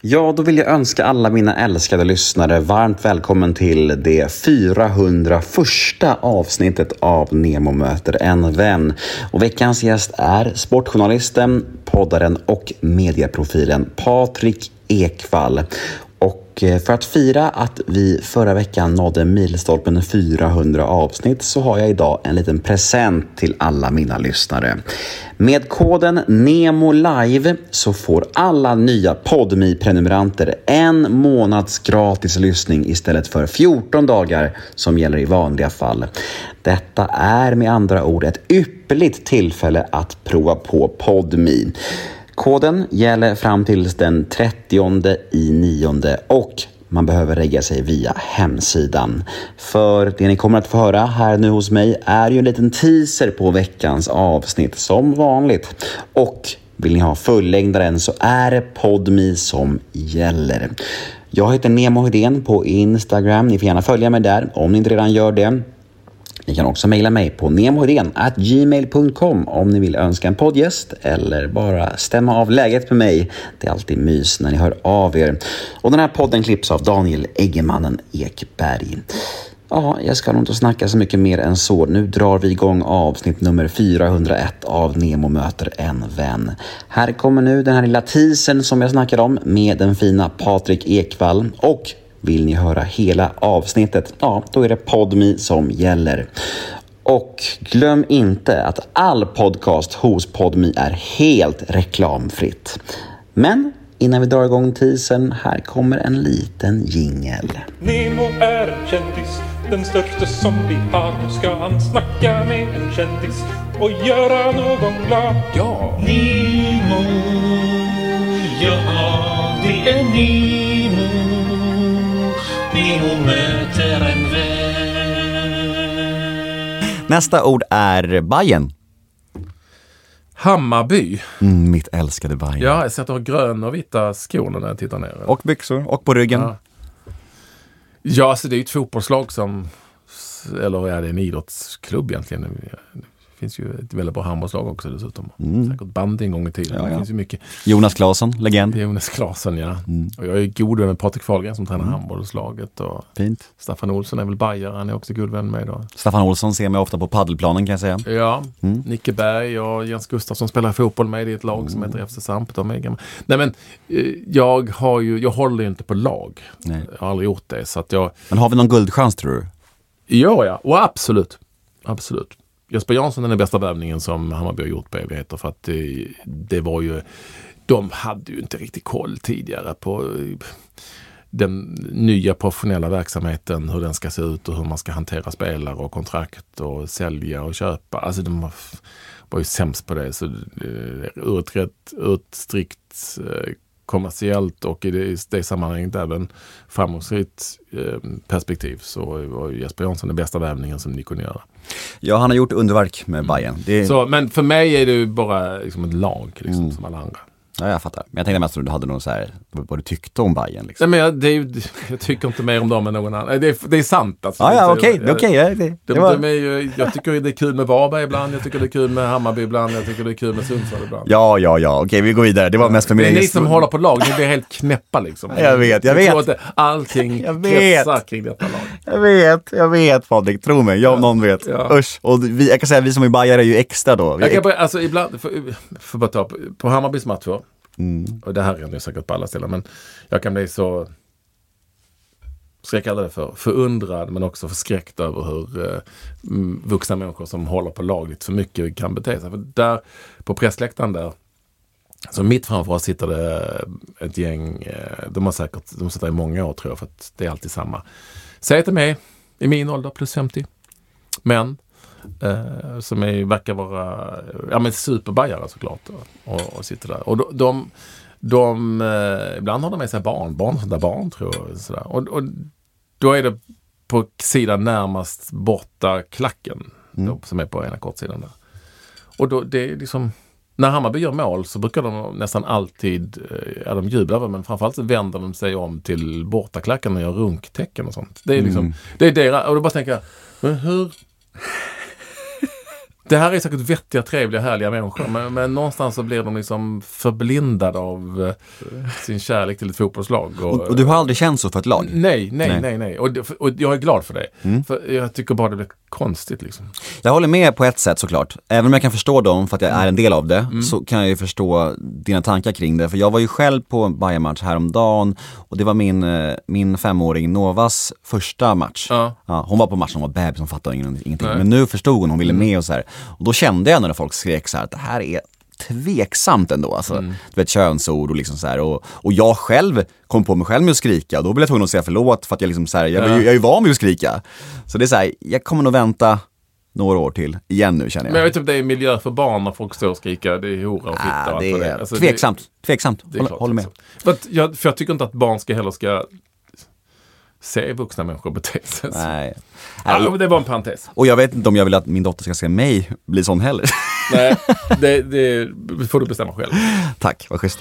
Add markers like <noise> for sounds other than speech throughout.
Ja, då vill jag önska alla mina älskade lyssnare varmt välkommen till det 401 avsnittet av Nemo möter en vän. Och veckans gäst är sportjournalisten, poddaren och medieprofilen Patrik Ekvall. Och eh, för att fira att vi förra veckan nådde milstolpen 400 avsnitt så har jag idag en liten present till alla mina lyssnare. Med koden NEMOLIVE så får alla nya podmi prenumeranter en månads gratis lyssning istället för 14 dagar som gäller i vanliga fall. Detta är med andra ord ett ypperligt tillfälle att prova på PodMe. Koden gäller fram till den 30 i nionde och man behöver regga sig via hemsidan. För det ni kommer att få höra här nu hos mig är ju en liten teaser på veckans avsnitt som vanligt. Och vill ni ha fullängdaren så är det Podmi som gäller. Jag heter Nemo Hedén på Instagram. Ni får gärna följa mig där om ni inte redan gör det. Ni kan också mejla mig på gmail.com om ni vill önska en poddgäst eller bara stämma av läget med mig. Det är alltid mys när ni hör av er. Och den här podden klipps av Daniel Eggemannen Ekberg. Ja, jag ska nog inte snacka så mycket mer än så. Nu drar vi igång avsnitt nummer 401 av Nemo möter en vän. Här kommer nu den här lilla teasern som jag snackade om med den fina Patrik Ekvall och vill ni höra hela avsnittet, ja, då är det Podmi som gäller. Och glöm inte att all podcast hos Podmi är helt reklamfritt. Men innan vi drar igång teasern, här kommer en liten jingel. Nemo är en kändis, den största som vi har. Nu ska han snacka med en kändis och göra någon glad. Ja! Nemo, ja det är Nemo. Nästa ord är Bajen. Hammarby. Mm, mitt älskade Bajen. Ja, jag ser att du har gröna och vita skor när jag tittar ner. Och byxor, och på ryggen. Ja. Ja, så det är ju ett fotbollslag som, eller ja, det är en idrottsklubb egentligen. Det finns ju ett väldigt bra handbollslag också dessutom. Säkert bandy en gång i tiden. Mm. Ja, ja. Finns ju mycket. Jonas Claesson, legend. Jonas Klasen, ja. Mm. Och jag är god vän med Patrik Fahlgren som tränar handbollslaget. Och Fint. Staffan Olsson är väl bajare, han är också god vän med då. Staffan Olsson ser mig ofta på paddelplanen kan jag säga. Ja, Mm. Nicke Berg och Jens Gustafsson spelar fotboll med i ett lag som heter FC Samp. De är gamla. Nej men, eh, jag har ju, jag håller ju inte på lag. Nej. Jag har aldrig gjort det. Så att jag, Men har vi någon guldchans tror du? ja ja, och absolut. Absolut. Jesper Jansson är den bästa värvningen som Hammarby har gjort på evigheter för att det, det var ju, de hade ju inte riktigt koll tidigare på eh, den nya professionella verksamheten, hur den ska se ut och hur man ska hantera spelare och kontrakt och sälja och köpa. Alltså de var, ju sämst på det. Så eh, ur ett, rätt, ur ett strikt eh, kommersiellt och i det, i det sammanhanget även framgångsrikt eh, perspektiv så var Jesper Jansson den bästa värvningen som ni kunde göra. Ja, han har gjort underverk med Bayern. Det... Så, men för mig är det ju bara liksom ett lag liksom, som alla andra. Ja, jag fattar. Men jag tänkte mest att du hade någon så här, vad du tyckte om Bayern liksom. Nej, men jag, det är ju, jag tycker inte mer om dem än någon annan. Det är, det är sant alltså. Ja, ja, okej, jag- okej. ja, det, De, det var... de är ju, jag tycker det är kul med Varberg ibland, jag tycker det är kul med Hammarby ibland, jag tycker det är kul med Sundsvall ibland. Ja, ja, ja, okej, vi går vidare. Det var mest för min det är ni som håller på lag, ni blir helt knäppa liksom. Jag vet, jag tror vet. att allting Jag vet. kretsar kring detta lag. Jag vet, jag vet Patrik, tro mig, jag om någon vet. Ja. Usch, och vi, jag kan säga vi som är bajare är ju extra då. Vi Jag kan bara, alltså ibland, för, för bara ta på, på Hammarbys matcher, Mm. och det här är ju säkert på alla ställen, men jag kan bli så, ska jag kalla det för, förundrad men också förskräckt över hur eh, vuxna människor som håller på lag lite för mycket kan bete sig. För där, på pressläktaren där, så mitt framför oss sitter det ett gäng, eh, de har säkert, de sitter i många år tror jag, för att det är alltid samma. Säg till mig, i min ålder, plus 50, män, eh, som är, verkar vara ja, men superbajare såklart. Och, och sitter där. Och de, de, de eh, ibland har de med sig barn, barn, sådana barn tror jag. Sådär. Och, och då är det på sidan närmast borta klacken då, som är på ena kortsidan där. Och då, det är liksom, när Hammarby gör mål så brukar de nästan alltid, eh, ja de jublar men framförallt så vänder de sig om till bortaklacken och gör runktecken och sånt. Det är liksom, det är deras, och då bara tänker jag, men hur Det här är säkert vettiga, trevliga, härliga människor men, men någonstans så blir de liksom förblindade av eh, sin kärlek till ett fotbollslag. Och, och du har aldrig känt så för ett lag? Nej, nej, Nej. Mm. nej, nej. Och, och jag är glad för det. För jag tycker bara det blir konstigt liksom. Jag håller med på ett sätt såklart. Även om jag kan förstå dem för att jag är en del av det, så kan jag ju förstå dina tankar kring det. För jag var ju själv på en Bayern-match häromdagen och det var min, eh, min femåring Novas första match. Ja. hon var på matchen, hon var bebis, hon fattade ingen- ingenting. Nej. Men nu förstod hon, hon ville med och så här. Och då kände jag när folk skrek så här att det här är tveksamt ändå. Alltså, Du vet könsord och liksom så här. Och, och jag själv kom på mig själv med att skrika och då blev jag tvungen att säga förlåt för att jag liksom så här, jag, ju- jag är ju van vid att skrika. Så det är så här, jag kommer nog vänta några år till igen nu känner jag. Men jag vet inte om det är miljö för barn när folk står och skriker det är hora och fitta ah, det är Alltså, tveksamt, tveksamt. Det, det är Håller, klart, håller med. För, jag, för jag tycker inte att barn ska heller ska se vuxna människor bete sig så. Nej. Men det var en parentes. Och jag vet inte om jag vill att min dotter ska se mig bli sån heller. <laughs> Nej, det, det får du bestämma själv. Tack, vad schysst.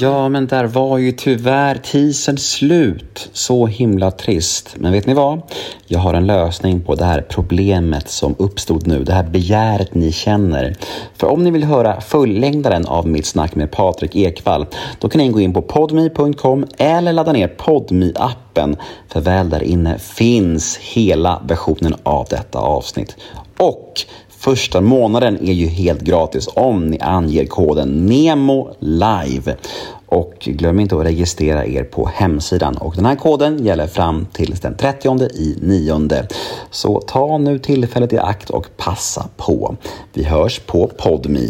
Ja, men där var ju tyvärr teasern slut. Så himla trist. Men vet ni vad? Jag har en lösning på det här problemet som uppstod nu. Det här begäret ni känner. För om ni vill höra fullängdaren av mitt snack med Patrik Ekwall, då kan ni gå in på podme.com eller ladda ner podme appen För väl där inne finns hela versionen av detta avsnitt. Och Första månaden är ju helt gratis om ni anger koden NEMO LIVE. Och glöm inte att registrera er på hemsidan. Och den här koden gäller fram till den 30 i 9. Så ta nu tillfället i akt och passa på. Vi hörs på PodMe.